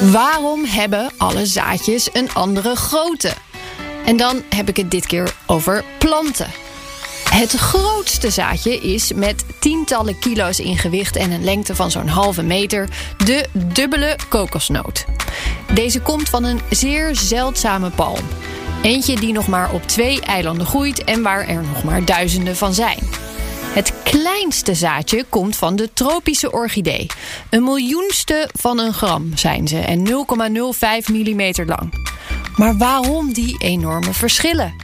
Waarom hebben alle zaadjes een andere grootte? En dan heb ik het dit keer over planten. Het grootste zaadje is met tientallen kilo's in gewicht en een lengte van zo'n halve meter de dubbele kokosnoot. Deze komt van een zeer zeldzame palm. Eentje die nog maar op twee eilanden groeit en waar er nog maar duizenden van zijn. Kleinste zaadje komt van de tropische orchidee. Een miljoenste van een gram zijn ze en 0,05 mm lang. Maar waarom die enorme verschillen?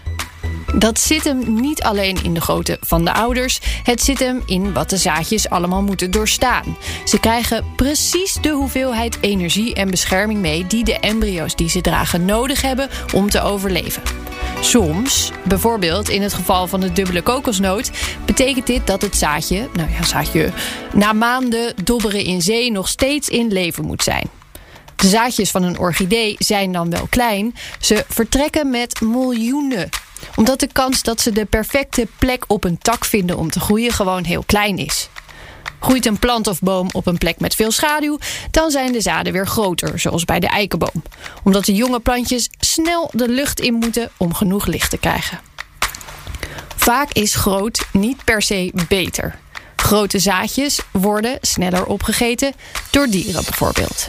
Dat zit hem niet alleen in de grootte van de ouders, het zit hem in wat de zaadjes allemaal moeten doorstaan. Ze krijgen precies de hoeveelheid energie en bescherming mee die de embryo's die ze dragen nodig hebben om te overleven. Soms, bijvoorbeeld in het geval van de dubbele kokosnoot, betekent dit dat het zaadje, nou ja, zaadje, na maanden dobberen in zee nog steeds in leven moet zijn. De zaadjes van een orchidee zijn dan wel klein, ze vertrekken met miljoenen. Omdat de kans dat ze de perfecte plek op een tak vinden om te groeien gewoon heel klein is. Groeit een plant of boom op een plek met veel schaduw, dan zijn de zaden weer groter, zoals bij de eikenboom. Omdat de jonge plantjes snel de lucht in moeten om genoeg licht te krijgen. Vaak is groot niet per se beter. Grote zaadjes worden sneller opgegeten door dieren bijvoorbeeld.